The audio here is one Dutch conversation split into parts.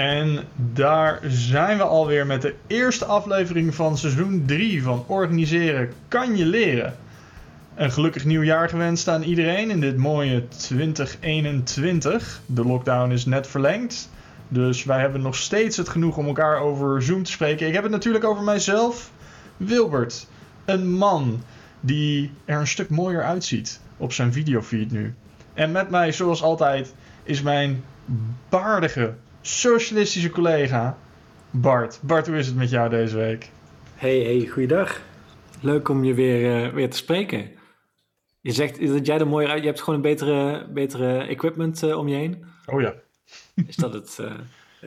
En daar zijn we alweer met de eerste aflevering van seizoen 3 van Organiseren kan je leren. Een gelukkig nieuwjaar gewenst aan iedereen in dit mooie 2021. De lockdown is net verlengd. Dus wij hebben nog steeds het genoeg om elkaar over Zoom te spreken. Ik heb het natuurlijk over mijzelf, Wilbert. Een man die er een stuk mooier uitziet op zijn videofeed nu. En met mij, zoals altijd, is mijn baardige, socialistische collega Bart. Bart, hoe is het met jou deze week? Hey, hey, goeiedag. Leuk om je weer, uh, weer te spreken. Je zegt dat jij er mooier uit... Je hebt gewoon een betere, betere equipment uh, om je heen. Oh ja. Is dat het... Uh,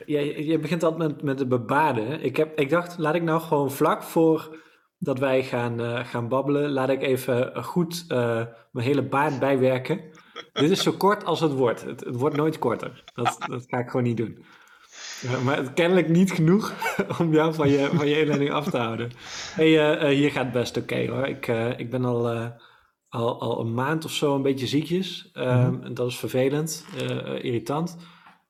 je, je begint altijd met, met de bebaden. Ik, heb, ik dacht, laat ik nou gewoon vlak voor dat wij gaan, gaan babbelen... laat ik even goed mijn hele baard bijwerken. Dit is zo kort als het wordt. Het, het wordt nooit korter. Dat, dat ga ik gewoon niet doen. Ja, maar kennelijk niet genoeg om jou van je, van je inleiding af te houden. Hey, uh, hier gaat het best oké hoor. Ik, uh, ik ben al, uh, al, al een maand of zo een beetje ziekjes. Mm -hmm. Dat is vervelend, irritant.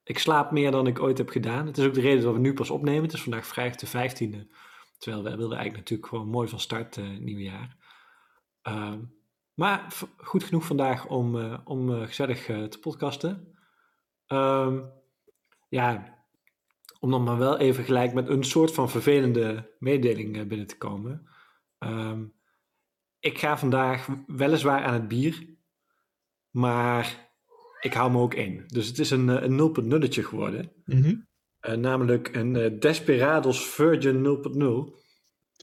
Ik slaap meer dan ik ooit heb gedaan. Het is ook de reden dat we nu pas opnemen. Het is vandaag vrijdag de 15e. Terwijl we wilden eigenlijk natuurlijk gewoon mooi van start nieuwjaar. Ehm, maar goed genoeg vandaag om, om gezellig te podcasten. Um, ja, om dan maar wel even gelijk met een soort van vervelende mededeling binnen te komen. Um, ik ga vandaag weliswaar aan het bier, maar ik hou me ook in. Dus het is een, een 0.0 geworden. Mm -hmm. uh, namelijk een Desperados Virgin 0.0.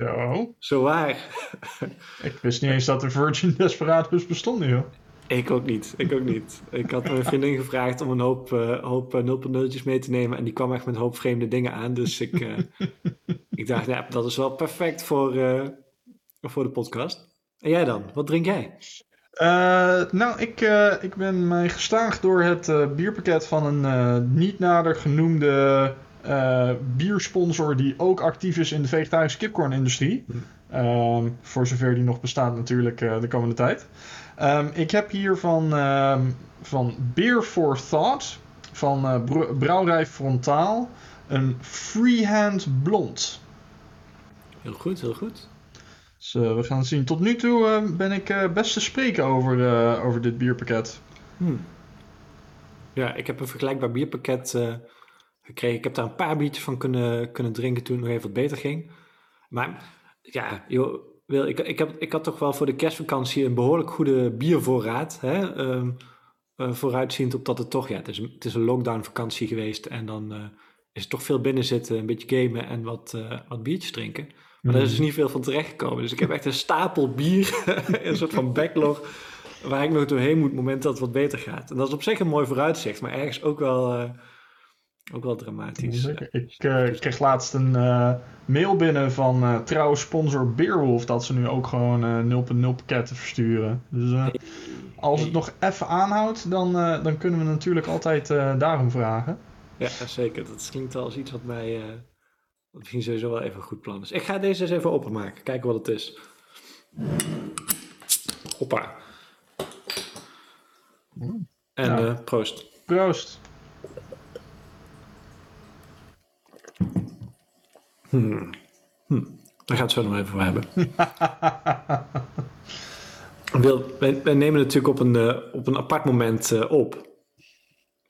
Zo. Zo waar. ik wist niet eens dat de Virgin Desperados bestonden, joh. Ik ook niet, ik ook niet. Ik had mijn vriendin gevraagd om een hoop, uh, hoop uh, 0.0'tjes mee te nemen en die kwam echt met een hoop vreemde dingen aan. Dus ik, uh, ik dacht, ja, dat is wel perfect voor, voor de podcast. En jij dan? Wat drink jij? nou, ik, ik ben mij gestaagd door het bierpakket van een niet nader genoemde biersponsor die ook actief is in de vegetarische kipcornindustrie. Mm. voor zover die nog bestaat natuurlijk de komende tijd. Um, ik heb hier van, um, van Beer for Thought van uh, Brouwerij Frontaal een Freehand Blond. Heel goed, heel goed. Dus uh, we gaan zien. Tot nu toe uh, ben ik best te spreken over, over dit bierpakket. Hmm. Ja, ik heb een vergelijkbaar bierpakket gekregen. Ik heb daar een paar biertjes van kunnen, kunnen drinken toen het nog even wat beter ging. Maar ja, joh, wil, ik, ik, heb, ik had toch wel voor de kerstvakantie een behoorlijk goede biervoorraad. Hè? Um, uh, vooruitziend op dat het toch, ja, het is, het is een lockdown vakantie geweest. En dan uh, is het toch veel binnen zitten, een beetje gamen en wat, uh, wat biertjes drinken. Maar mm. daar is dus niet veel van terechtgekomen. Dus ik heb echt een stapel bier, een soort van backlog, waar ik nog doorheen moet op het moment dat het wat beter gaat. En dat is op zich een mooi vooruitzicht, maar ergens ook wel ook wel dramatisch. Ik uh, kreeg laatst een uh, mail binnen van uh, trouwe sponsor Beerwolf dat ze nu ook gewoon 0.0 pakketten versturen. Dus als het nog even aanhoudt, dan, dan kunnen we natuurlijk altijd daarom vragen. Ja, zeker. Dat klinkt wel als iets wat mij wat misschien sowieso wel even een goed plan is. Ik ga deze eens even openmaken, kijken wat het is. Hoppa. En nou, proost. Proost. Hmm. Hmm. Daar gaat het zo nog even voor hebben. Wil, wij, wij, nemen natuurlijk op een, uh, op een apart moment uh, op.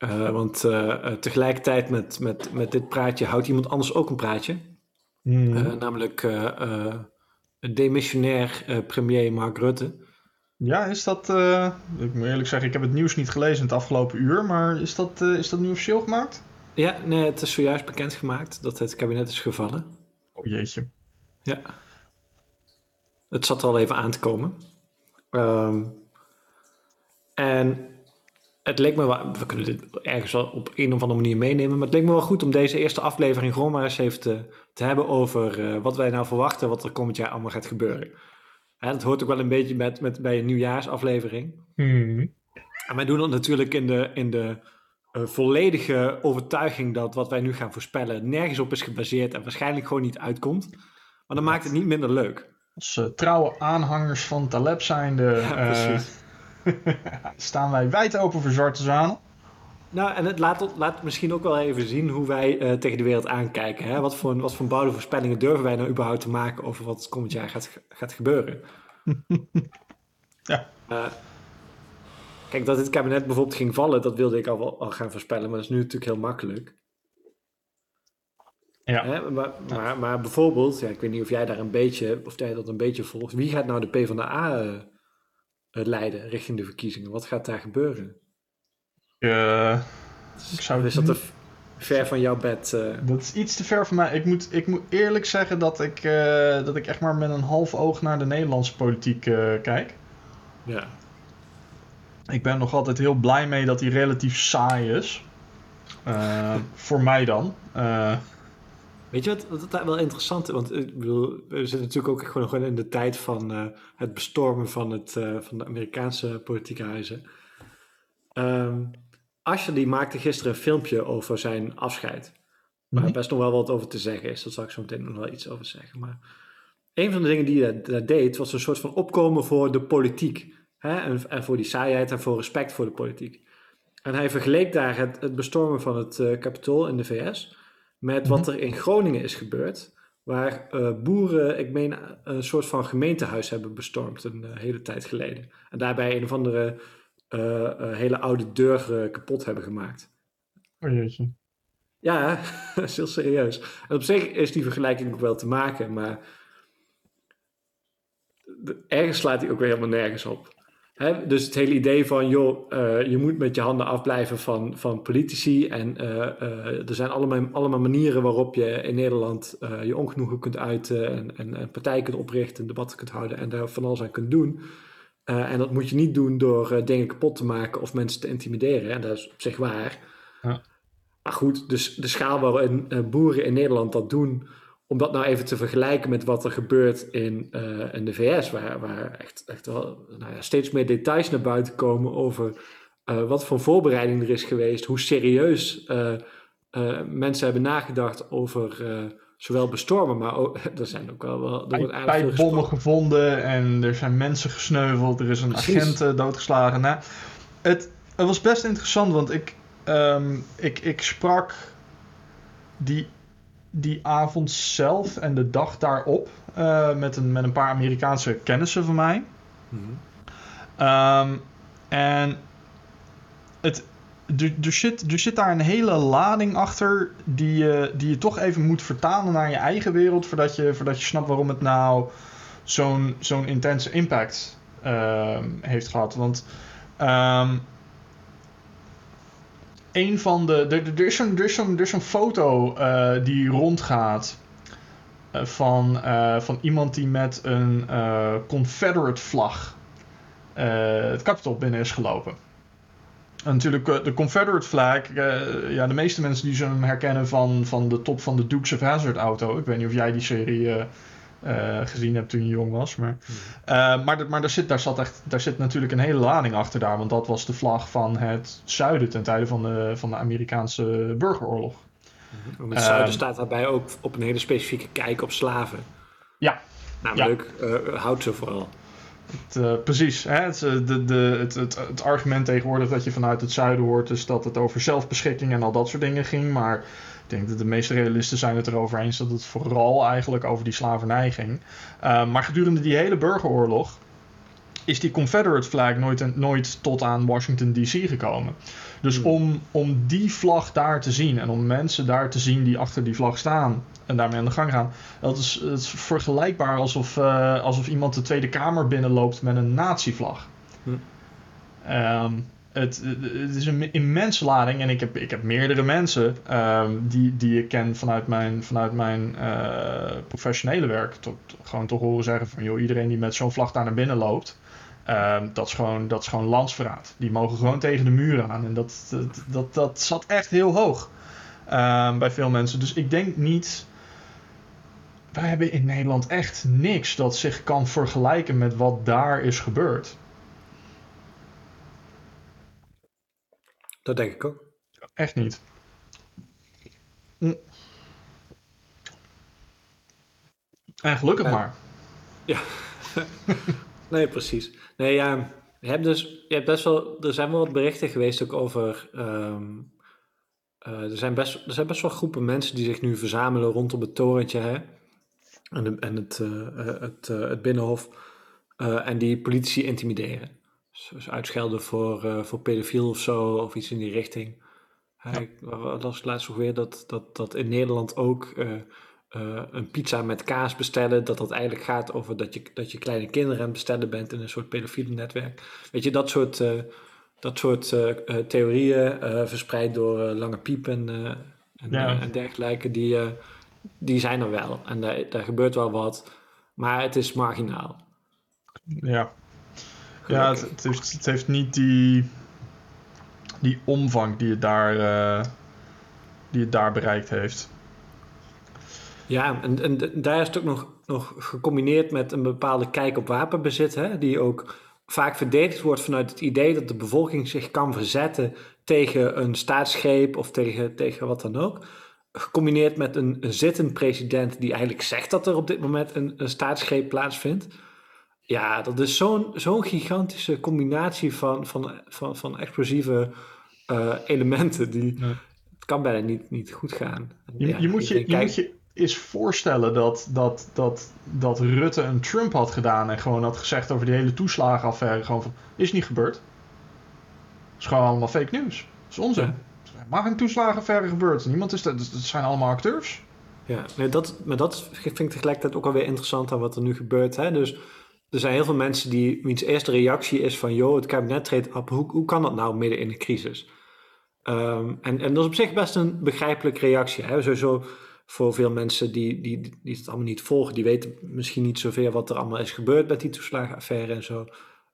Uh, want tegelijkertijd met, met, met dit praatje houdt iemand anders ook een praatje. Mm. namelijk demissionair premier Mark Rutte. Ja, is dat. ik moet eerlijk zeggen, ik heb het nieuws niet gelezen het afgelopen uur. Maar is dat, is dat nu officieel gemaakt? Ja, nee, het is zojuist bekendgemaakt dat het kabinet is gevallen. Oh jeetje. Ja. Het zat er al even aan te komen. Um, en het leek me wel, we kunnen dit ergens wel op een of andere manier meenemen, maar het leek me wel goed om deze eerste aflevering gewoon maar eens even te, te hebben over uh, wat wij nou verwachten, wat er komend jaar allemaal gaat gebeuren. Hè, dat hoort ook wel een beetje met, met, bij een nieuwjaarsaflevering. Hmm. En wij doen dat natuurlijk in de, in de uh, volledige overtuiging dat wat wij nu gaan voorspellen nergens op is gebaseerd en waarschijnlijk gewoon niet uitkomt. Maar dan maakt het niet minder leuk. Als uh, trouwe aanhangers van Taleb zijnde ja, uh, staan wij wijd open voor zwarte zwanen. Nou, en het laat, laat misschien ook wel even zien hoe wij uh, tegen de wereld aankijken. Hè? Wat, voor, wat voor bouwde voorspellingen durven wij nou überhaupt te maken over wat komend jaar gaat, gaat gebeuren? ja. Kijk, dat dit kabinet bijvoorbeeld ging vallen, dat wilde ik al, al gaan voorspellen, maar dat is nu natuurlijk heel makkelijk. Ja. Hè? Maar, maar, maar, bijvoorbeeld, ja, ik weet niet of jij daar een beetje, of jij dat een beetje volgt, wie gaat nou de PvdA uh, leiden richting de verkiezingen? Wat gaat daar gebeuren? Uh, ik zou is dat te ver van jouw bed? Uh... Dat is iets te ver van mij. Ik moet, ik moet eerlijk zeggen dat ik, uh, dat ik echt maar met een half oog naar de Nederlandse politiek kijk. Ja. Ik ben nog altijd heel blij mee dat die relatief saai is. voor mij dan. Weet je wat, wat wel interessant is? Want ik bedoel, we zitten natuurlijk ook gewoon, gewoon in de tijd van het bestormen van, het, van de Amerikaanse politieke huizen. Um, Asher die maakte gisteren een filmpje over zijn afscheid. Waar mm best nog wel wat over te zeggen is. Daar zal ik zo meteen nog wel iets over zeggen. Maar een van de dingen die hij daar deed, was een soort van opkomen voor de politiek. Hè? En, en, voor die saaiheid en voor respect voor de politiek. En hij vergeleek daar het, het bestormen van het uh, Capitool in de VS met wat er in Groningen is gebeurd. Waar uh, boeren, ik meen, een soort van gemeentehuis hebben bestormd een uh, hele tijd geleden. En daarbij een of andere hele oude deur kapot hebben gemaakt. Oh jeetje. Ja, dat is heel serieus. En op zich is die vergelijking ook wel te maken, maar ergens slaat hij ook weer helemaal nergens op. Hè? Dus het hele idee van, joh, uh, je moet met je handen afblijven van, van politici. En er zijn allemaal, allemaal manieren waarop je in Nederland je ongenoegen kunt uiten. En, en, en partijen kunt oprichten, debatten kunt houden en daar van alles aan kunt doen. En dat moet je niet doen door dingen kapot te maken of mensen te intimideren. En dat is op zich waar. Ja. Maar goed, dus de schaal waarin boeren in Nederland dat doen, om dat nou even te vergelijken met wat er gebeurt in, in de VS, waar, waar echt, echt wel nou ja, steeds meer details naar buiten komen over wat voor voorbereiding er is geweest, hoe serieus mensen hebben nagedacht over zowel bestormen, maar ook, er zijn ook wel... wel er wordt bommen gevonden en er zijn mensen gesneuveld. Er is een Precies. agent doodgeslagen. Nou, het, het was best interessant, want ik, um, ik, ik sprak die, die avond zelf en de dag daarop uh, met, een, met een paar Amerikaanse kennissen van mij. Mm -hmm. um, en het, er, zit, er zit daar een hele lading achter die je, die je toch even moet vertalen naar je eigen wereld voordat je, voordat je snapt waarom het nou zo'n zo'n intense impact uh, heeft gehad. Want um, een van de. Er, er is zo'n zo zo foto uh, die rondgaat. Uh, van, uh, van iemand die met een Confederate vlag het Capitol binnen is gelopen. En natuurlijk de Confederate flag. Ja, de meeste mensen die zullen hem herkennen van, van de top van de Dukes of Hazzard auto. Ik weet niet of jij die serie gezien hebt toen je jong was. Maar, mm. maar, maar daar, zit, daar, zat echt, daar zit natuurlijk een hele lading achter daar. Want dat was de vlag van het zuiden ten tijde van de, van de Amerikaanse burgeroorlog. Het zuiden staat daarbij ook op een hele specifieke kijk op slaven. Ja. Namelijk, ja. houdt ze vooral. Het, uh, precies. Hè? Het, eh, de, de, het, het, argument tegenwoordig dat je vanuit het zuiden hoort, is dat het over zelfbeschikking en al dat soort dingen ging. Maar ik denk dat de meeste realisten zijn het erover eens dat het vooral eigenlijk over die slavernij ging. Uh, maar gedurende die hele burgeroorlog is die Confederate flag nooit, nooit tot aan Washington DC gekomen. Dus hmm. om, om die vlag daar te zien en om mensen daar te zien die achter die vlag staan en daarmee aan de gang gaan, dat is, het is vergelijkbaar alsof, uh, alsof iemand de Tweede Kamer binnenloopt met een nazi-vlag. Hmm. Um, het, het, is een immense lading en ik heb, ik heb meerdere mensen um, die, die ik ken vanuit mijn, vanuit mijn uh, professionele werk. Tot, gewoon toch horen zeggen van joh, iedereen die met zo'n vlag daar naar binnen loopt, Um, dat, is gewoon, dat is gewoon landsverraad. Die mogen gewoon tegen de muren aan. En dat, dat, dat, dat zat echt heel hoog um, bij veel mensen. Dus ik denk niet. Wij hebben in Nederland echt niks dat zich kan vergelijken met wat daar is gebeurd. Dat denk ik ook. Echt niet. Hm. En gelukkig uh, maar. Ja. nee, precies. Nee, ja, Je hebt dus, je hebt best wel, er zijn wel wat berichten geweest ook over. ehm, eh, er, zijn best, er zijn best wel groepen mensen die zich nu verzamelen rondom het torentje hè? En, de- en het, eh, eh, het, het binnenhof. en die politici intimideren. Dus, dus uitschelden voor, voor pedofiel of zo, of iets in die richting. Ik wat las laatst nog weer dat, dat, dat in Nederland ook eh, een pizza met kaas bestellen, dat dat eigenlijk gaat over dat je, dat je kleine kinderen aan het bestellen bent in een soort pedofiele netwerk. Weet je, dat soort, eh, dat soort eh, theorieën verspreid door Lange Piep en, en, Ja. en dergelijke, die, die zijn er wel. En daar, daar gebeurt wel wat, maar het is marginaal. Ja, ja het, het, heeft, het heeft niet die, die omvang die het, daar, die het daar bereikt heeft. Ja, en, en daar is het ook nog, nog gecombineerd met een bepaalde kijk op wapenbezit, hè, die ook vaak verdedigd wordt vanuit het idee dat de bevolking zich kan verzetten tegen een staatsgreep of tegen, tegen wat dan ook. Gecombineerd met een, een zittend president die eigenlijk zegt dat er op dit moment een, een staatsgreep plaatsvindt. Ja, dat is zo'n zo'n gigantische combinatie van, van, van, van explosieve eh, elementen. Die, Ja. Het kan bijna niet, niet goed gaan. Je, Ja, je, moet, je, je moet je eens voorstellen dat, dat, dat, dat Rutte een Trump had gedaan en gewoon had gezegd over die hele toeslagenaffaire. Gewoon van, is niet gebeurd. Het is gewoon allemaal fake news. Dat is onzin. Ja. Er mag een toeslagenaffaire gebeurd. Niemand is dat. Het zijn allemaal acteurs. Ja, nee, dat, maar dat vind ik tegelijkertijd ook alweer interessant aan wat er nu gebeurt. Hè? Dus er zijn heel veel mensen die, wiens eerste reactie is van... joh, het kabinet treedt op, hoe, hoe kan dat nou midden in een crisis? Ehm, en, en dat is op zich best een begrijpelijke reactie. Hè? Sowieso voor veel mensen die, die, die het allemaal niet volgen... die weten misschien niet zoveel wat er allemaal is gebeurd... met die toeslagenaffaire en zo.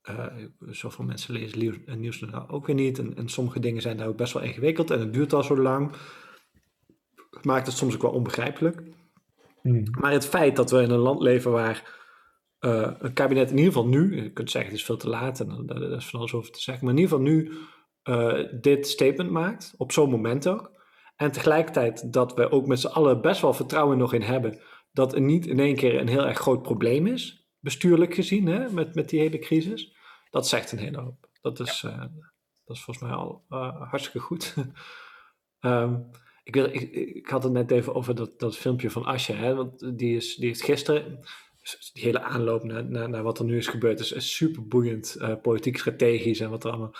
Eh zoveel mensen lezen nieuws, en nieuws nou ook weer niet. En, en sommige dingen zijn daar ook best wel ingewikkeld... en het duurt al zo lang. Maakt het soms ook wel onbegrijpelijk. Maar het feit dat we in een land leven waar eh, een kabinet in ieder geval nu, je kunt zeggen het is veel te laat en daar daar is van alles over te zeggen, maar in ieder geval nu eh, dit statement maakt, op zo'n moment ook. En tegelijkertijd dat we ook met z'n allen best wel vertrouwen nog in hebben dat er niet in één keer een heel erg groot probleem is, bestuurlijk gezien, hè, met, met die hele crisis. Dat zegt een hele hoop. Dat is, eh, dat is volgens mij al eh, hartstikke goed. Ehm, ik, wil, ik, ik had het net even over dat, dat filmpje van Asje. Hè? Want die, is, die heeft gisteren, die hele aanloop naar, naar, naar wat er nu is gebeurd, is, is super boeiend, eh, politiek strategisch en wat er allemaal.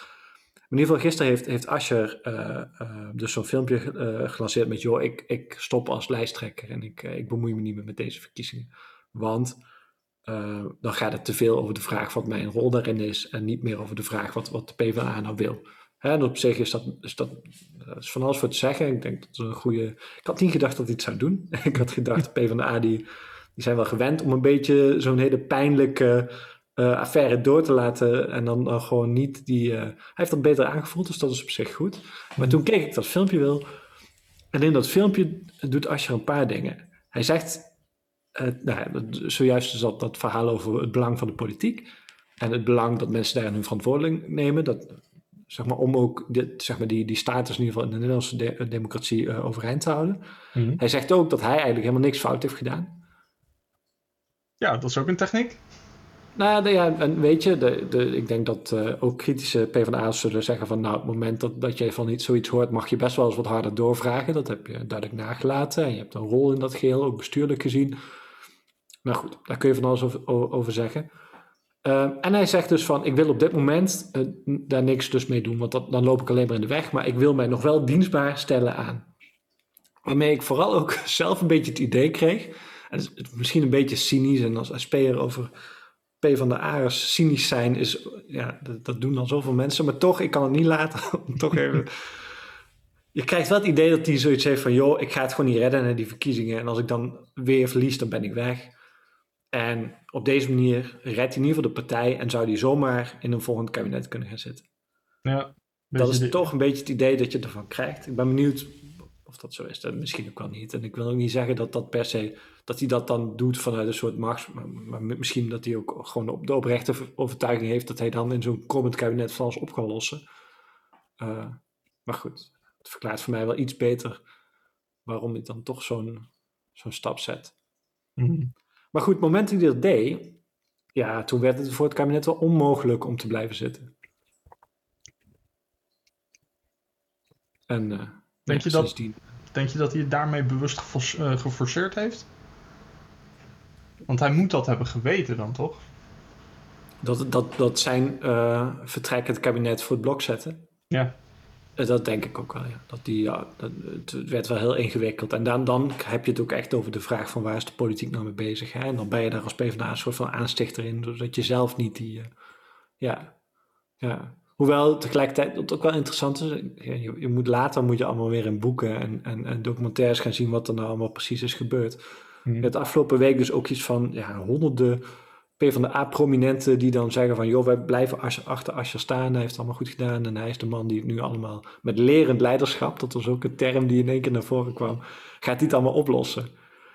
In ieder geval, gisteren heeft, heeft Ascher eh, eh, dus zo'n filmpje eh, gelanceerd met: joh, ik, ik stop als lijsttrekker en ik, ik bemoei me niet meer met deze verkiezingen. Want dan gaat het te veel over de vraag wat mijn rol daarin is en niet meer over de vraag wat, wat de PvdA nou wil. Hè, en op zich is dat, is dat is van alles voor te zeggen. Ik denk dat het een goede. Ik had niet gedacht dat hij het zou doen. ik had gedacht, de PvdA die, die zijn wel gewend om een beetje zo'n hele pijnlijke affaire door te laten. En dan, gewoon niet die. eh, hij heeft dat beter aangevoeld, dus dat is op zich goed. Maar toen keek ik dat filmpje wel. En in dat filmpje doet Ascher een paar dingen. Hij zegt. eh, nou, zojuist is dat, dat verhaal over het belang van de politiek. En het belang dat mensen daar hun verantwoording nemen. Dat, zeg maar, om ook dit, zeg maar, die, die status in ieder geval in de Nederlandse de- democratie eh, overeind te houden. Mhm. Hij zegt ook dat hij eigenlijk helemaal niks fout heeft gedaan. Ja, dat is ook een techniek. Nou ja, weet je, de, de, ik denk dat eh, ook kritische PvdA's zullen zeggen van nou, op het moment dat, dat je van iets, zoiets hoort, mag je best wel eens wat harder doorvragen. Dat heb je duidelijk nagelaten en je hebt een rol in dat geheel, ook bestuurlijk gezien. Maar goed, daar kun je van alles over, zeggen. Ehm, en hij zegt dus van, ik wil op dit moment eh, daar niks dus mee doen, want dat, dan loop ik alleen maar in de weg. Maar ik wil mij nog wel dienstbaar stellen aan. Waarmee ik vooral ook zelf een beetje het idee kreeg, en misschien een beetje cynisch en als SP'er over P van de A's cynisch zijn, is, ja, dat, dat doen dan zoveel mensen, maar toch, ik kan het niet laten om toch even... Je krijgt wel het idee dat hij zoiets heeft van, joh, ik ga het gewoon niet redden naar die verkiezingen. En als ik dan weer verlies, dan ben ik weg. En op deze manier redt hij in ieder geval de partij en zou hij zomaar in een volgend kabinet kunnen gaan zitten. Ja. Dat Beetje is die- toch een beetje het idee dat je ervan krijgt. Ik ben benieuwd of dat zo is. Dat misschien ook wel niet. En ik wil ook niet zeggen dat dat per se dat hij dat dan doet vanuit een soort machts. Maar, maar misschien dat hij ook gewoon op de oprechte overtuiging heeft dat hij dan in zo'n komend kabinet van alles op kan lossen. Eh, maar goed, het verklaart voor mij wel iets beter waarom hij dan toch zo'n zo'n stap zet. Mhm. Maar goed, het moment dat hij dat deed, ja, toen werd het voor het kabinet wel onmogelijk om te blijven zitten. En uh, denk, je dat, denk je dat hij het daarmee bewust geforceerd heeft? Want hij moet dat hebben geweten dan, toch? Dat, dat, dat zijn uh, vertrek het kabinet voor het blok zetten? Ja. Eh, dat denk ik ook wel, ja. Dat die, ja dat, het werd wel heel ingewikkeld. En dan, dan heb je het ook echt over de vraag van waar is de politiek nou mee bezig. Hè? En dan ben je daar als PvdA een soort van aanstichter in, zodat je zelf niet die... Uh, ja, ja. Hoewel tegelijkertijd het ook wel interessant is, je, je, moet later moet je allemaal weer in boeken en, en, en documentaires gaan zien wat er nou allemaal precies is gebeurd. Mm. Het afgelopen week dus ook iets van ja, honderden PvdA-prominenten die dan zeggen van... joh, wij blijven achter Asscher staan, hij heeft het allemaal goed gedaan... en hij is de man die het nu allemaal met lerend leiderschap... dat was ook een term die in één keer naar voren kwam... gaat dit allemaal oplossen.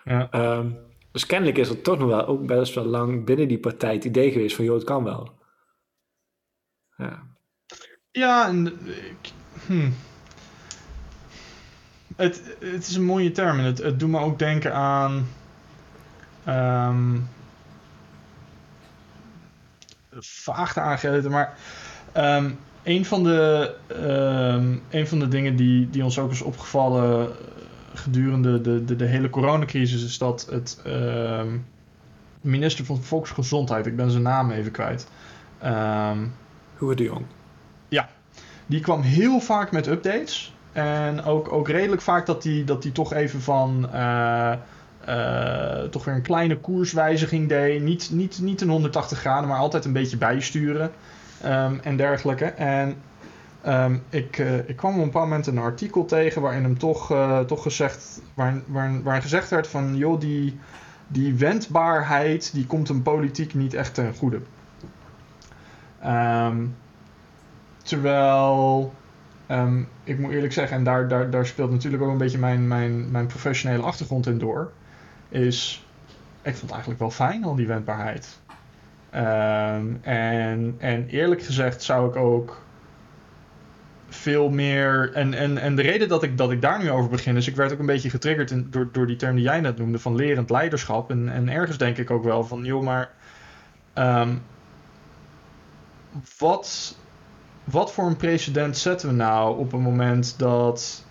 Ja. Ehm, dus kennelijk is er toch nog wel ook best wel lang binnen die partij het idee geweest van... joh, het kan wel. Ja, ja. Hmm. Het, het is een mooie term en het, doet me ook denken aan... Um, vaag te aangeven, maar um, een, van de, een van de dingen die, die ons ook is opgevallen gedurende de, de, de hele coronacrisis is dat het minister van Volksgezondheid, ik ben zijn naam even kwijt. Um, Hoe de Jong. Die kwam heel vaak met updates. En ook, ook redelijk vaak dat hij dat die toch even van. Uh, uh, toch weer een kleine koerswijziging deed. Niet, niet, niet een 180 graden, maar altijd een beetje bijsturen um, en dergelijke. En um, ik, uh, ik kwam op een bepaald moment een artikel tegen waarin hem toch, toch gezegd, waarin, waarin, gezegd werd van joh, die, die wendbaarheid die komt een politiek niet echt ten goede. Um, terwijl Um, ik moet eerlijk zeggen, en daar, daar, daar speelt natuurlijk ook een beetje mijn, mijn, mijn professionele achtergrond in door is, ik vond het eigenlijk wel fijn, al die wendbaarheid. Um, en, en eerlijk gezegd zou ik ook veel meer. En, en, en de reden dat ik, dat ik daar nu over begin is, ik werd ook een beetje getriggerd door, door die term die jij net noemde van lerend leiderschap. En, en ergens denk ik ook wel van, joh, maar. Um, wat, wat voor een precedent zetten we nou op het moment dat.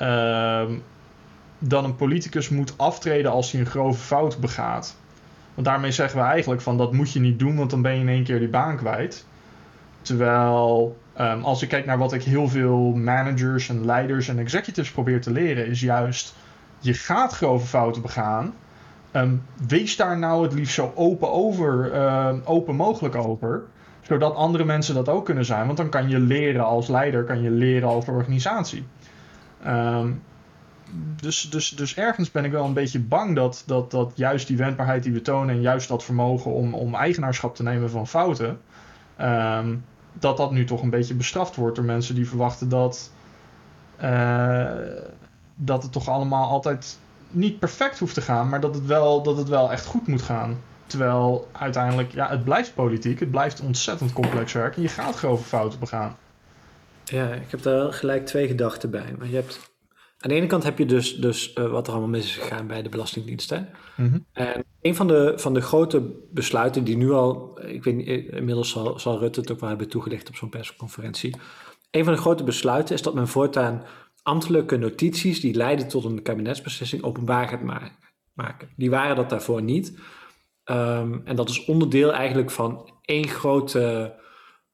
Um, dan een politicus moet aftreden als hij een grove fout begaat. Want daarmee zeggen we eigenlijk van dat moet je niet doen, want dan ben je in één keer die baan kwijt. Terwijl um, als ik kijk naar wat ik heel veel managers en leiders en executives probeer te leren, is juist je gaat grove fouten begaan. Um, wees daar nou het liefst zo open, over, open mogelijk over. Zodat andere mensen dat ook kunnen zijn. Want dan kan je leren als leider, kan je leren als organisatie. Um, dus, dus, dus ergens ben ik wel een beetje bang dat, dat, dat juist die wendbaarheid die we tonen en juist dat vermogen om, om eigenaarschap te nemen van fouten, um, dat dat nu toch een beetje bestraft wordt door mensen die verwachten dat, uh, dat het toch allemaal altijd niet perfect hoeft te gaan, maar dat het wel, dat het wel echt goed moet gaan. Terwijl uiteindelijk, ja, het blijft politiek, het blijft ontzettend complex werk en je gaat grove fouten begaan. Ja, ik heb daar gelijk twee gedachten bij. Maar je hebt aan de ene kant heb je dus, dus uh, wat er allemaal mis is gegaan bij de Belastingdienst. Hè? Mm En een van de, van de grote besluiten die nu al, ik weet niet, inmiddels zal, zal Rutte het ook wel hebben toegelicht op zo'n persconferentie. Een van de grote besluiten is dat men voortaan ambtelijke notities die leiden tot een kabinetsbeslissing openbaar gaat maken. Die waren dat daarvoor niet. Um, en dat is onderdeel eigenlijk van één grote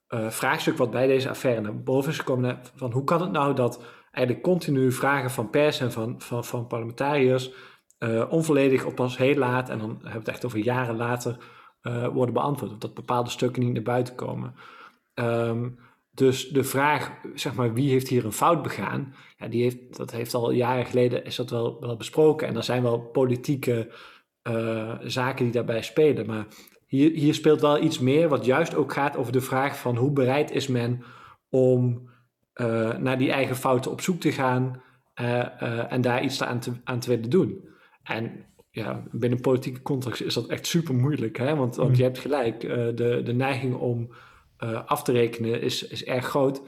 uh, vraagstuk wat bij deze affaire naar boven is gekomen. Van hoe kan het nou dat eigenlijk continu vragen van pers en van, van, van parlementariërs uh, onvolledig of pas heel laat, en dan hebben we het echt over jaren later, uh, worden beantwoord. Dat bepaalde stukken niet naar buiten komen. Um, dus de vraag, zeg maar, wie heeft hier een fout begaan? Ja, die heeft, dat heeft al jaren geleden is dat wel, wel besproken. En er zijn wel politieke uh, zaken die daarbij spelen. Maar hier, hier speelt wel iets meer, wat juist ook gaat over de vraag van hoe bereid is men om uh, naar die eigen fouten op zoek te gaan uh, en daar iets aan te, aan te willen doen. En ja, binnen politieke context is dat echt super moeilijk, hè? Want, want mm. je hebt gelijk, de, de neiging om af te rekenen is, is erg groot.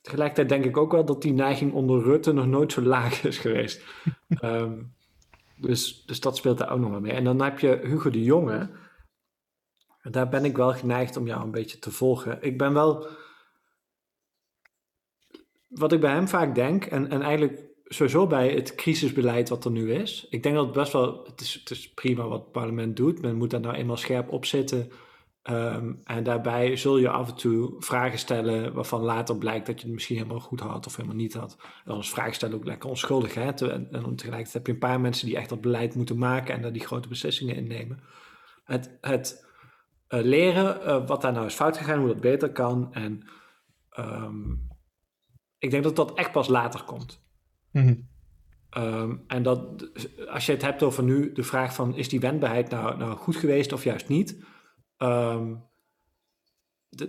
Tegelijkertijd denk ik ook wel dat die neiging onder Rutte nog nooit zo laag is geweest. um, dus, dus dat speelt daar ook nog wel mee. En dan heb je Hugo de Jonge, Daar ben ik wel geneigd om jou een beetje te volgen. Ik ben wel. Wat ik bij hem vaak denk, en, en eigenlijk sowieso bij het crisisbeleid wat er nu is. Ik denk dat het best wel. Het is, het is prima wat het parlement doet. Men moet daar nou eenmaal scherp op zitten. Ehm, en daarbij zul je af en toe vragen stellen waarvan later blijkt dat je het misschien helemaal goed had of helemaal niet had. En dan is vragen stellen ook lekker onschuldig. Hè? En, en tegelijkertijd heb je een paar mensen die echt dat beleid moeten maken en daar die grote beslissingen innemen. Het, het uh, leren uh, wat daar nou is fout gegaan, hoe dat beter kan. En um, ik denk dat dat echt pas later komt. Mm -hmm. um, en dat als je het hebt over nu de vraag van is die wendbaarheid nou, nou goed geweest of juist niet Um,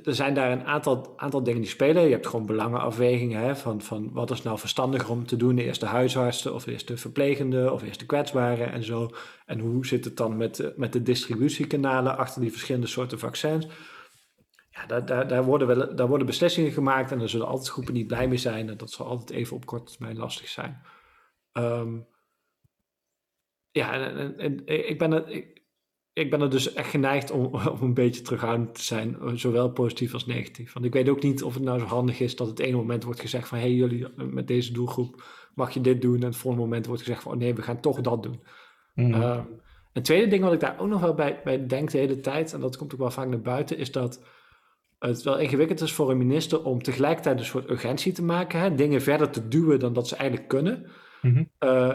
er zijn daar een aantal, aantal dingen die spelen. Je hebt gewoon belangenafwegingen hè, van, van wat is nou verstandiger om te doen. Eerst de huisartsen of eerst de verplegende of eerst de kwetsbaren en zo. En hoe zit het dan met, met de distributiekanalen achter die verschillende soorten vaccins. Ja, daar, daar, daar, worden wel, daar worden beslissingen gemaakt en er zullen altijd groepen niet blij mee zijn. En dat zal altijd even op korte termijn lastig zijn. Um, ja, en, ik ben het... ik ben er dus echt geneigd om, om een beetje terughoudend te zijn, zowel positief als negatief. Want ik weet ook niet of het nou zo handig is dat het ene moment wordt gezegd van hé, hey, jullie met deze doelgroep mag je dit doen. En het volgende moment wordt gezegd van oh nee, we gaan toch dat doen. Mm. een tweede ding wat ik daar ook nog wel bij, bij denk de hele tijd, en dat komt ook wel vaak naar buiten, is dat het wel ingewikkeld is voor een minister om tegelijkertijd een soort urgentie te maken, hè, dingen verder te duwen dan dat ze eigenlijk kunnen. Mm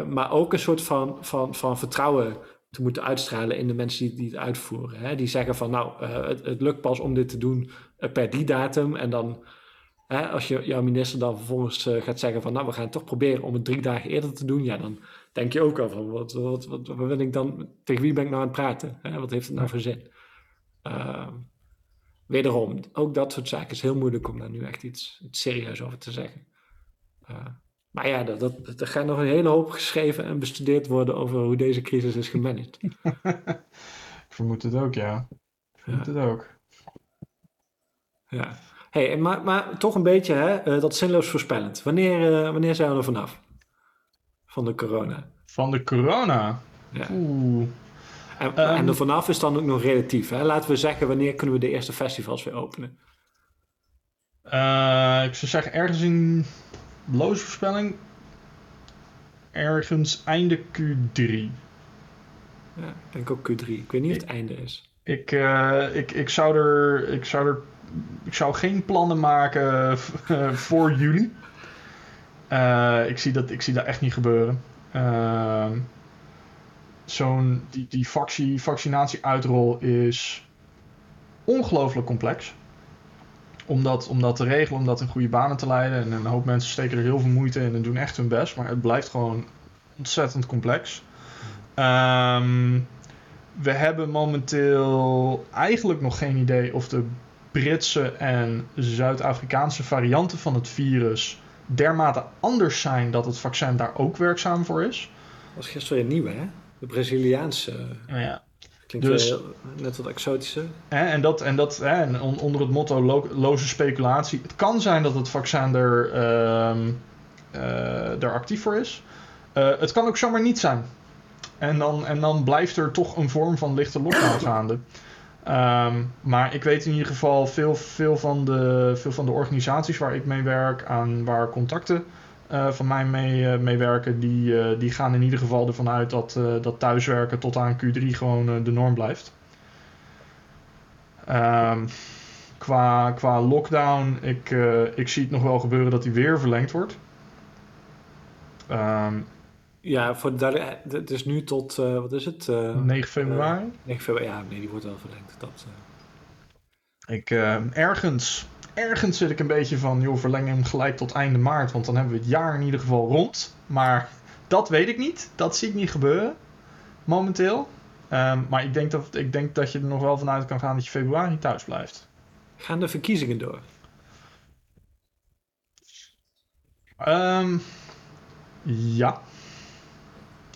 maar ook een soort van, van, van vertrouwen te moeten uitstralen in de mensen die, die het uitvoeren. Hè? Die zeggen van nou, uh, het, het, lukt pas om dit te doen uh, per die datum. En dan, hè, als je, jouw minister dan vervolgens uh, gaat zeggen van nou, we gaan toch proberen om het drie dagen eerder te doen. Ja, dan denk je ook al van wat, wat, wat, wat wil ik dan, tegen wie ben ik nou aan het praten? Hè? Wat heeft het nou voor zin? Ehm, wederom, ook dat soort zaken is heel moeilijk om daar nu echt iets, iets serieus over te zeggen. Maar ja, dat, dat, er gaat nog een hele hoop geschreven en bestudeerd worden over hoe deze crisis is gemanaged. ik vermoed het ook, ja. Ik vermoed ja. het ook. Ja. Hey, maar, maar toch een beetje, hè, uh, dat zinloos voorspellend. Wanneer, uh, wanneer zijn we er vanaf? Van de corona. Van de corona? Ja. Oeh. En, um, en er vanaf is dan ook nog relatief. Hè? Laten we zeggen, wanneer kunnen we de eerste festivals weer openen? Uh, ik zou zeggen, ergens in loze voorspelling. Ergens einde Q3. Ja, ik denk ook Q3. Ik weet niet of het einde is. Ik, uh, ik, ik, zou er, ik, zou er, ik zou geen plannen maken voor juli. Uh, ik, zie dat, ik zie dat echt niet gebeuren. Uh, Zo'n die, die vaccinatie-uitrol is ongelooflijk complex om dat, om dat te regelen, om dat in goede banen te leiden. En een hoop mensen steken er heel veel moeite in en doen echt hun best. Maar het blijft gewoon ontzettend complex. Um, we hebben momenteel eigenlijk nog geen idee of de Britse en Zuid-Afrikaanse varianten van het virus dermate anders zijn dat het vaccin daar ook werkzaam voor is. Dat was gisteren weer nieuw, hè? De Braziliaanse. Ja. Klinkt dus, net wat exotische. Hè, en dat, en dat hè, en onder het motto lo loze speculatie. Het kan zijn dat het vaccin er, uh, uh, er actief voor is. Uh, het kan ook zomaar niet zijn. En dan, en dan blijft er toch een vorm van lichte lockdown gaande. Um, maar ik weet in ieder geval veel, veel, van de, veel van de organisaties waar ik mee werk, aan waar contacten uh, van mij mee, uh, meewerken, die, uh, die gaan in ieder geval ervan uit dat, dat thuiswerken tot aan Q3 gewoon de norm blijft. Um, qua, qua lockdown, ik, ik zie het nog wel gebeuren dat die weer verlengd wordt. Um, ja, voor de, het is nu tot, wat is het? 9 februari? 9 februari, ja, nee, die wordt wel verlengd. Dat, ik, ergens ergens zit ik een beetje van, joh, verleng hem gelijk tot einde maart, want dan hebben we het jaar in ieder geval rond. Maar dat weet ik niet. Dat zie ik niet gebeuren, momenteel. Um, maar ik denk, dat, ik denk dat je er nog wel vanuit kan gaan dat je februari thuis blijft. Gaan de verkiezingen door? Um, ja.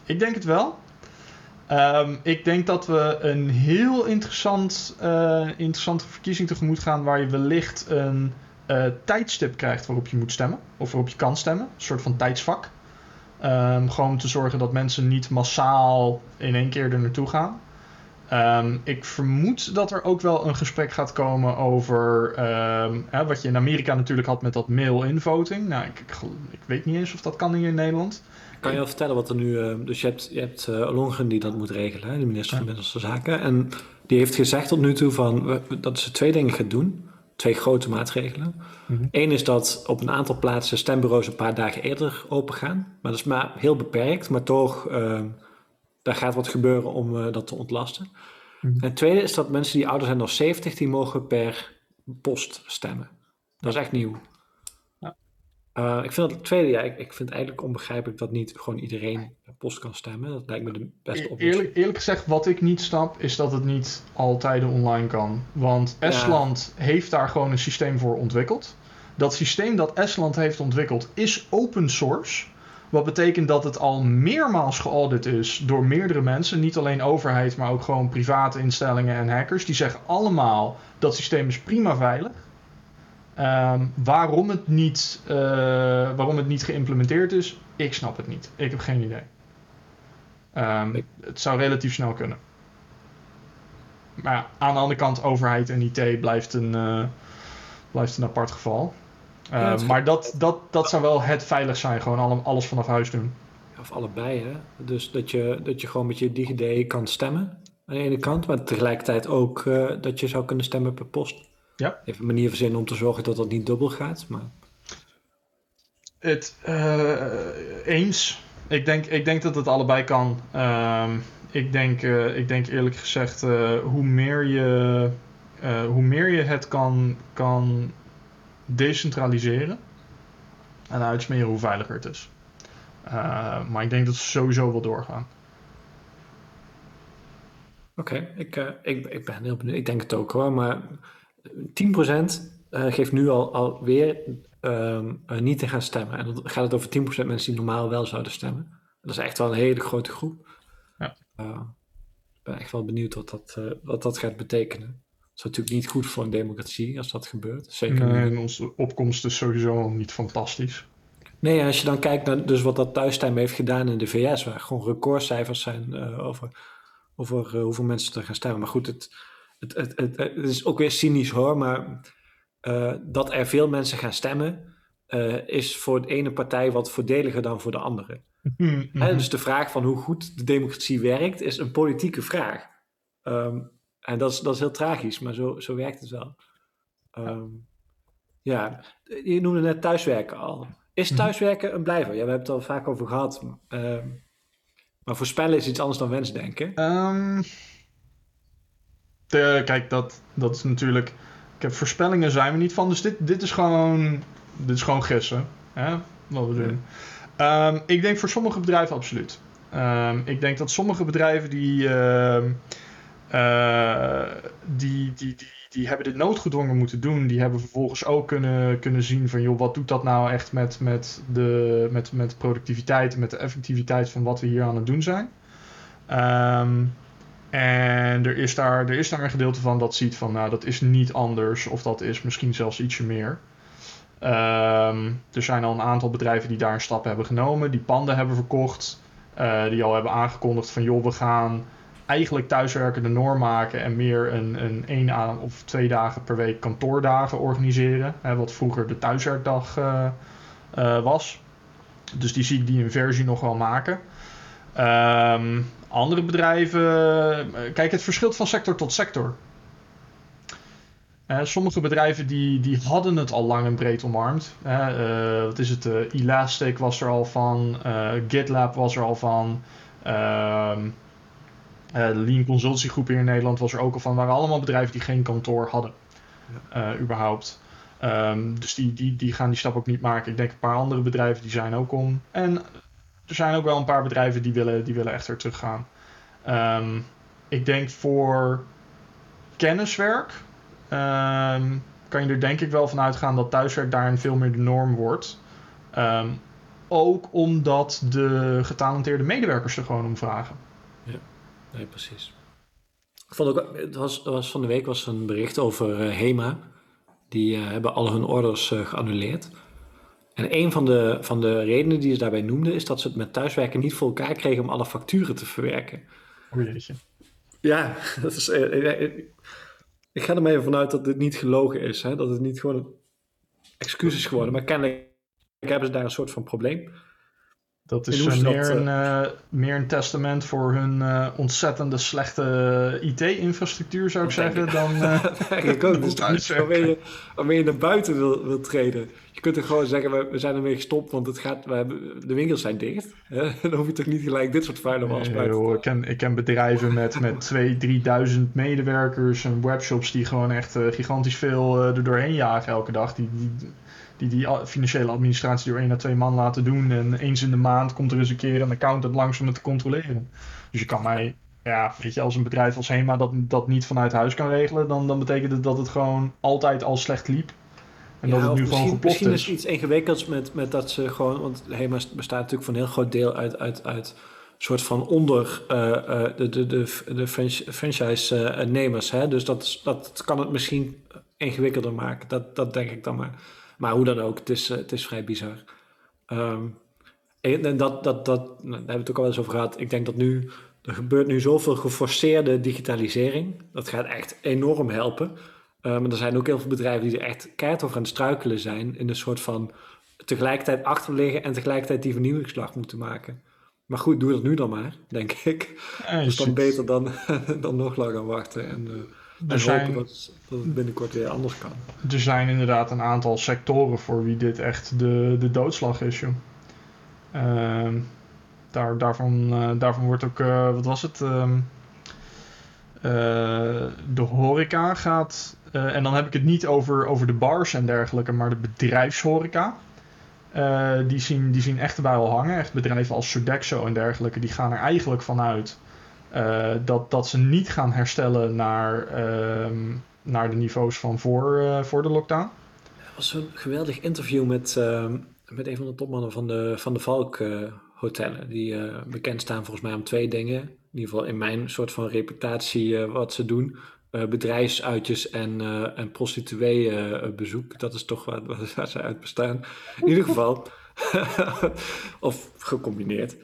Ik denk het wel. Um, ik denk dat we een heel interessant, uh, interessante verkiezing tegemoet gaan waar je wellicht een uh, tijdstip krijgt waarop je moet stemmen. Of waarop je kan stemmen. Een soort van tijdsvak. Um, gewoon om te zorgen dat mensen niet massaal in één keer er naartoe gaan. Ehm, ik vermoed dat er ook wel een gesprek gaat komen over ehm, hè, wat je in Amerika natuurlijk had met dat mail-in voting. Nou, ik, ik, ik, weet niet eens of dat kan hier in Nederland. Kan je wel vertellen wat er nu... Uh, dus je hebt, je hebt uh, Longren die dat moet regelen, de minister van Binnenlandse Zaken. En die heeft gezegd tot nu toe van, dat ze twee dingen gaat doen. Twee grote maatregelen. Mhm. Eén is dat op een aantal plaatsen stembureaus een paar dagen eerder open gaan. Maar dat is maar heel beperkt, maar toch... Uh, daar gaat wat gebeuren om uh, dat te ontlasten. Mhm. En het tweede is dat mensen die ouder zijn dan 70, die mogen per post stemmen. Dat is echt nieuw. Ja. Uh, ik vind dat het tweede, ja, ik, ik vind eigenlijk onbegrijpelijk dat niet gewoon iedereen per post kan stemmen. Dat lijkt me de beste oplossing. Eerlijk, eerlijk gezegd, wat ik niet snap, is dat het niet altijd online kan. Want Estland heeft daar gewoon een systeem voor ontwikkeld. Dat systeem dat Estland heeft ontwikkeld is open source. Wat betekent dat het al meermaals geaudit is door meerdere mensen. Niet alleen overheid, maar ook gewoon private instellingen en hackers. Die zeggen allemaal dat systeem is prima veilig. Um, waarom, het niet, uh, waarom het niet geïmplementeerd is, ik snap het niet. Ik heb geen idee. Um, het zou relatief snel kunnen. Maar ja, aan de andere kant, overheid en IT blijft een, uh, blijft een apart geval. Uh, ja, maar dat, dat, dat zou wel het veilig zijn, gewoon alles vanaf huis doen. Of allebei, hè? Dus dat je, dat je gewoon met je DigiD kan stemmen aan de ene kant, maar tegelijkertijd ook uh, dat je zou kunnen stemmen per post. Ja. Even een manier verzinnen om te zorgen dat dat niet dubbel gaat, maar... Het, uh, eens. Ik denk, ik denk dat het allebei kan. Uh, ik, denk, uh, ik denk eerlijk gezegd, hoe, meer je, hoe meer je het kan, kan decentraliseren en uitsmeren, hoe veiliger het is. Uh, maar ik denk dat ze sowieso wel doorgaan. Oké, okay, ik, uh, ik, ik ben heel benieuwd. Ik denk het ook hoor, maar 10% uh, geeft nu al, alweer um, uh, niet te gaan stemmen. En dan gaat het over 10% mensen die normaal wel zouden stemmen. Dat is echt wel een hele grote groep. Ja. ik ben echt wel benieuwd wat dat, wat dat gaat betekenen. Is natuurlijk niet goed voor een democratie als dat gebeurt. Zeker nee, en onze opkomst is sowieso niet fantastisch. Nee, als je dan kijkt naar dus wat dat thuisstemmen heeft gedaan in de VS, waar gewoon recordcijfers zijn uh, over, over uh, hoeveel mensen er gaan stemmen. Maar goed, het, het, het, het, het is ook weer cynisch hoor, maar uh, dat er veel mensen gaan stemmen, is voor de ene partij wat voordeliger dan voor de andere. Hè, dus de vraag van hoe goed de democratie werkt, is een politieke vraag. Um, en dat is, dat is heel tragisch, maar zo, zo werkt het wel. Um, ja, je noemde net thuiswerken al. Is thuiswerken een blijver? Ja, we hebben het al vaak over gehad. Um, maar voorspellen is iets anders dan wensdenken. Um, de, kijk, dat, dat is natuurlijk... Ik heb voorspellingen zijn we niet van. Dus dit, dit is gewoon... Dit is gewoon gissen. Hè? Wat we doen. Ik denk voor sommige bedrijven absoluut. Ik denk dat sommige bedrijven die... Uh, die, die, die, die hebben dit noodgedwongen moeten doen. Die hebben vervolgens ook kunnen, kunnen zien van... joh, wat doet dat nou echt met, met, de, met, met productiviteit... en met de effectiviteit van wat we hier aan het doen zijn. Um, en er is, daar, er is daar een gedeelte van dat ziet van... nou, dat is niet anders of dat is misschien zelfs ietsje meer... Um, er zijn al een aantal bedrijven die daar een stap hebben genomen, die panden hebben verkocht, uh, die al hebben aangekondigd van joh, we gaan eigenlijk thuiswerken de norm maken en meer een, een één aan of twee dagen per week kantoordagen organiseren, hè, wat vroeger de thuiswerkdag uh, uh, was. Dus die zie ik die inversie nog wel maken. Um, andere bedrijven, kijk, het verschilt van sector tot sector. Sommige bedrijven die, die hadden het al lang en breed omarmd. Wat is het? Elastic was er al van. GitLab was er al van. Ehm, de Lean Consultancy Groep hier in Nederland was er ook al van. waren allemaal bedrijven die geen kantoor hadden. Ja. überhaupt. Um, dus die, die, die gaan die stap ook niet maken. Ik denk een paar andere bedrijven die zijn ook om. En er zijn ook wel een paar bedrijven die willen, die willen echt er terug gaan. Um, ik denk voor kenniswerk. Um, kan je er denk ik wel van uitgaan dat thuiswerk daarin veel meer de norm wordt. Ook omdat de getalenteerde medewerkers er gewoon om vragen. Ja, nee, precies. Ik vond ook, het was, was van de week was een bericht over uh, HEMA. Die uh, hebben al hun orders uh, geannuleerd. En een van de, van de redenen die ze daarbij noemden is dat ze het met thuiswerken niet voor elkaar kregen om alle facturen te verwerken. O jeetje. Ja, dat is, ik ga er maar even vanuit dat dit niet gelogen is. Hè? Dat het niet gewoon een excuus is geworden. Maar kennelijk hebben ze daar een soort van probleem. Dat is uh, meer, een, uh, meer een testament voor hun uh, ontzettende slechte IT-infrastructuur, zou ik zeggen. Dan, ik ook. Dus waarmee je, waarmee je naar buiten wil, wil treden. Je kunt er gewoon zeggen, we, we zijn ermee gestopt, want het gaat, we hebben, de winkels zijn dicht. dan hoef je toch niet gelijk dit soort vuile was nee, joh, ik, ken, ik ken bedrijven met, met 2.000, 3.000 medewerkers en webshops die gewoon echt gigantisch veel er doorheen jagen elke dag. Die, die, die die financiële administratie door één à twee man laten doen. En eens in de maand komt er eens een keer een accountant langs om het te controleren. Dus je kan mij, ja, weet je, als een bedrijf als HEMA dat, dat niet vanuit huis kan regelen, dan, dan betekent het dat het gewoon altijd al slecht liep. En dat het nu gewoon geploft misschien is. Misschien is iets ingewikkelds met, met dat ze gewoon, want HEMA bestaat natuurlijk voor een heel groot deel uit, uit, uit soort van onder uh, uh, de, de, de, de franchise-nemers. Uh, dus dat, dat kan het misschien ingewikkelder maken. Dat, dat denk ik dan maar. Maar hoe dan ook, het is, eh, het is vrij bizar. Um, en dat, dat, dat, nou, daar hebben we het ook al eens over gehad. Ik denk dat nu, er gebeurt nu zoveel geforceerde digitalisering. Dat gaat echt enorm helpen. Uh, maar er zijn ook heel veel bedrijven die er echt keihard over aan het struikelen zijn. In een soort van tegelijkertijd achterliggen en tegelijkertijd die vernieuwingsslag moeten maken. Maar goed, doe dat nu dan maar, denk ik. Ja, dat is dan beter dan, dan nog langer wachten. En, uh, er zijn, dat, dat, het binnenkort weer anders kan. Er zijn inderdaad een aantal sectoren voor wie dit echt de, de doodslag is, joh. Uh, daar, daarvan, uh, daarvan wordt ook, uh, wat was het? Uh, de horeca gaat, en dan heb ik het niet over, over de bars en dergelijke, maar de bedrijfshoreca. die, zien, die zien echt erbij al hangen. Echt bedrijven als Sodexo en dergelijke, die gaan er eigenlijk vanuit uh, dat, dat ze niet gaan herstellen naar, uh, naar de niveaus van voor, uh, voor de lockdown. Er was zo'n geweldig interview met, ehm, met een van de topmannen van de, van de Valk hotellen. Die bekend staan volgens mij om twee dingen. In ieder geval in mijn soort van reputatie wat ze doen. bedrijfsuitjes en, en prostituee-bezoek. dat is toch waar, waar ze uit bestaan. In ieder geval. of gecombineerd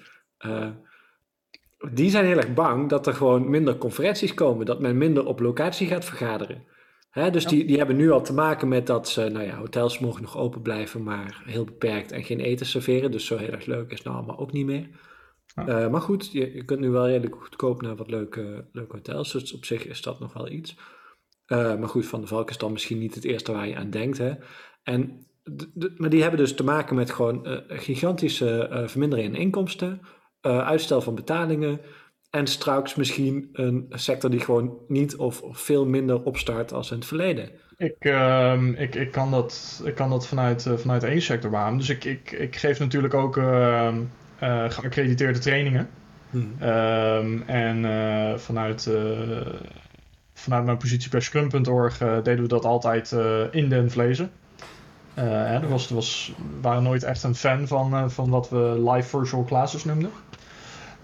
die zijn heel erg bang dat er gewoon minder conferenties komen, dat men minder op locatie gaat vergaderen. Hè, dus die, die hebben nu al te maken met dat ze, nou ja, hotels mogen nog open blijven, maar heel beperkt en geen eten serveren. Dus zo heel erg leuk is nou allemaal ook niet meer. Uh, maar goed, je, je, kunt nu wel redelijk goedkoop naar wat leuke, leuke hotels. Dus op zich is dat nog wel iets. Uh, maar goed, Van de Valk is dan misschien niet het eerste waar je aan denkt. Hè? En maar die hebben dus te maken met gewoon uh, gigantische vermindering in inkomsten uh, uitstel van betalingen. En straks misschien een sector die gewoon niet of, veel minder opstart als in het verleden. Ik, uh, ik, ik, kan, dat, ik kan dat vanuit, uh, vanuit één sector beamen. Dus ik, ik, ik geef natuurlijk ook uh, geaccrediteerde trainingen. Hmm. Ehm, en vanuit, vanuit mijn positie bij Scrum.org deden we dat altijd in den vlezen. Uh, was, was, we waren nooit echt een fan van, van wat we live virtual classes noemden.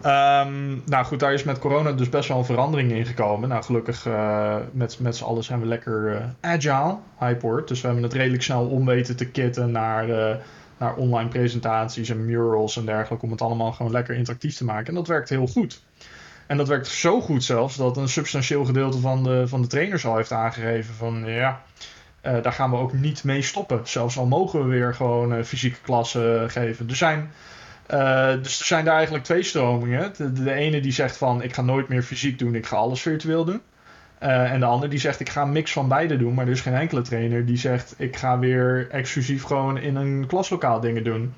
Um, nou goed, daar is met corona dus best wel een verandering in gekomen. Nou, gelukkig uh, met, met z'n allen zijn we lekker uh, agile, Hyport. Dus we hebben het redelijk snel om weten te kitten naar, uh, naar online presentaties en murals en dergelijke. Om het allemaal gewoon lekker interactief te maken. En dat werkt heel goed. En dat werkt zo goed zelfs dat een substantieel gedeelte van de, van de trainers al heeft aangegeven van ja, daar gaan we ook niet mee stoppen. Zelfs al mogen we weer gewoon fysieke klassen geven. Er zijn uh, dus er zijn daar eigenlijk twee stromingen. De, de, ene die zegt van ik ga nooit meer fysiek doen, ik ga alles virtueel doen. Uh, en de andere die zegt ik ga een mix van beide doen. Maar er is geen enkele trainer die zegt ik ga weer exclusief gewoon in een klaslokaal dingen doen.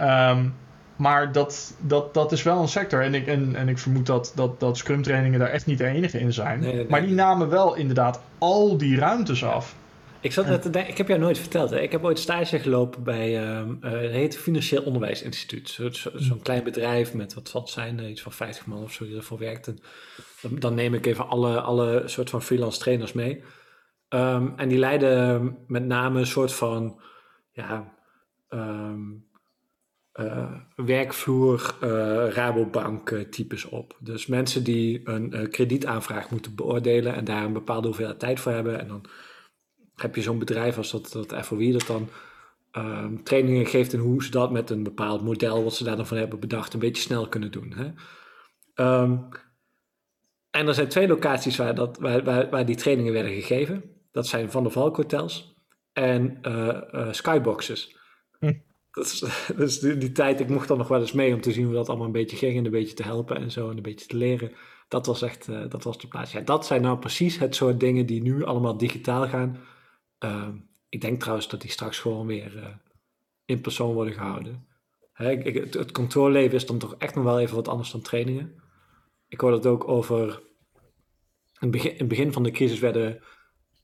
Um, maar dat, dat, dat is wel een sector. En ik, en, en ik vermoed dat, dat, dat scrum trainingen daar echt niet de enige in zijn. Nee, nee, nee. Maar die namen wel inderdaad al die ruimtes af. Ik, zat net te denken, ik heb jou nooit verteld. Hè? Ik heb ooit stage gelopen bij, uh, het heet Financieel Onderwijsinstituut. Zo'n zo, zo klein bedrijf met, wat zal zijn, eh, iets van 50 man of zo die ervoor werkt. En dan, dan, neem ik even alle, alle soort van freelance trainers mee. Um, en die leiden met name een soort van, ja, um, uh, werkvloer, uh, Rabobank types op. Dus mensen die een kredietaanvraag moeten beoordelen en daar een bepaalde hoeveelheid tijd voor hebben. En dan heb je zo'n bedrijf als dat, dat FOI dat dan um, trainingen geeft en hoe ze dat met een bepaald model wat ze daar dan van hebben bedacht een beetje snel kunnen doen. Hè? Um, En er zijn twee locaties waar, dat, waar, waar, waar die trainingen werden gegeven. Dat zijn Van der Valk hotels en uh, skyboxes. Hm. Dat is, dus die, die, tijd, ik mocht dan nog wel eens mee om te zien hoe dat allemaal een beetje ging en een beetje te helpen en zo en een beetje te leren. Dat was echt, uh, dat was de plaats. Ja, dat zijn nou precies het soort dingen die nu allemaal digitaal gaan. Uh, ik denk trouwens dat die straks gewoon weer uh, in persoon worden gehouden. Hè, ik, het, het controleleven is dan toch echt nog wel even wat anders dan trainingen. Ik hoorde het ook over. In het begin, in het begin van de crisis werden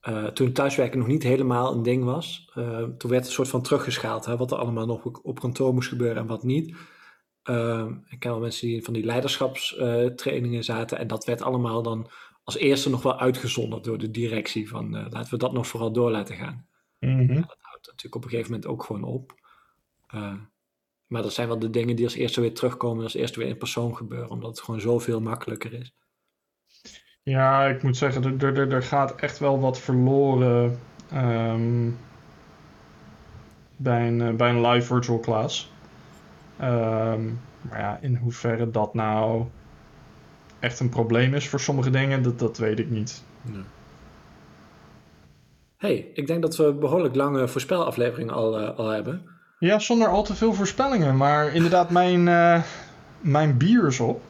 uh, toen thuiswerken nog niet helemaal een ding was, uh, toen werd een soort van teruggeschaald hè, wat er allemaal nog op kantoor moest gebeuren en wat niet. Uh, ik ken wel mensen die van die leiderschapstrainingen zaten en dat werd allemaal dan als eerste nog wel uitgezonderd door de directie van laten we dat nog vooral door laten gaan. Mm -hmm. dat houdt natuurlijk op een gegeven moment ook gewoon op. maar dat zijn wel de dingen die als eerste weer terugkomen, als eerste weer in persoon gebeuren, omdat het gewoon zoveel makkelijker is. Ja, ik moet zeggen, er, er, er gaat echt wel wat verloren um, bij, een, bij een live virtual class. Um, maar ja, in hoeverre dat nou echt een probleem is voor sommige dingen, dat, dat weet ik niet. Nee. hey, ik denk dat we een behoorlijk lange voorspelaflevering al, uh, al hebben. Ja, zonder al te veel voorspellingen. Maar inderdaad, mijn, uh, mijn bier is op.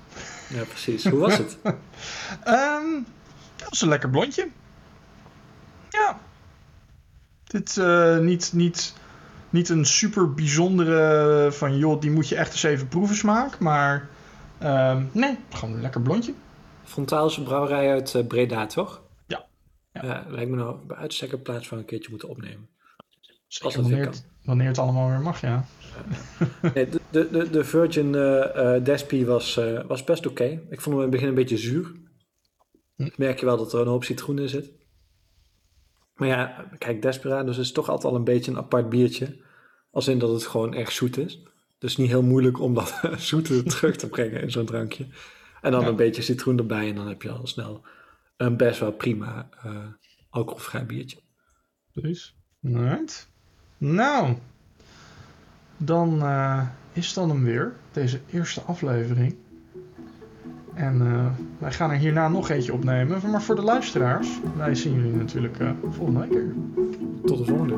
Ja, precies. Hoe was het? um, dat was een lekker blondje. Ja. Dit uh, niet, niet, niet een super bijzondere van joh, die moet je echt eens even proeven smaak. Maar uh, nee, gewoon een lekker blondje. Fontaalse brouwerij uit uh, Breda, toch? Ja. ja. Lijkt me nou bij uitstek plaats van een keertje moeten opnemen. Zeker wanneer het, wanneer het allemaal weer mag, ja. nee, de, de, de Virgin uh, Despi was, uh, was best oké. Okay. Ik vond hem in het begin een beetje zuur. Hm. Merk je wel dat er een hoop citroen in zit. Maar ja, kijk, Desperados is toch altijd al een beetje een apart biertje. Als in dat het gewoon echt zoet is. Dus niet heel moeilijk om dat zoete terug te brengen in zo'n drankje. En dan ja. een beetje citroen erbij en dan heb je al snel een best wel prima alcoholvrij biertje. Precies. Alright. Nou, dan uh, is dan hem weer, deze eerste aflevering. En uh, wij gaan er hierna nog eentje opnemen. Maar voor de luisteraars, wij zien jullie natuurlijk volgende week weer. Tot de volgende.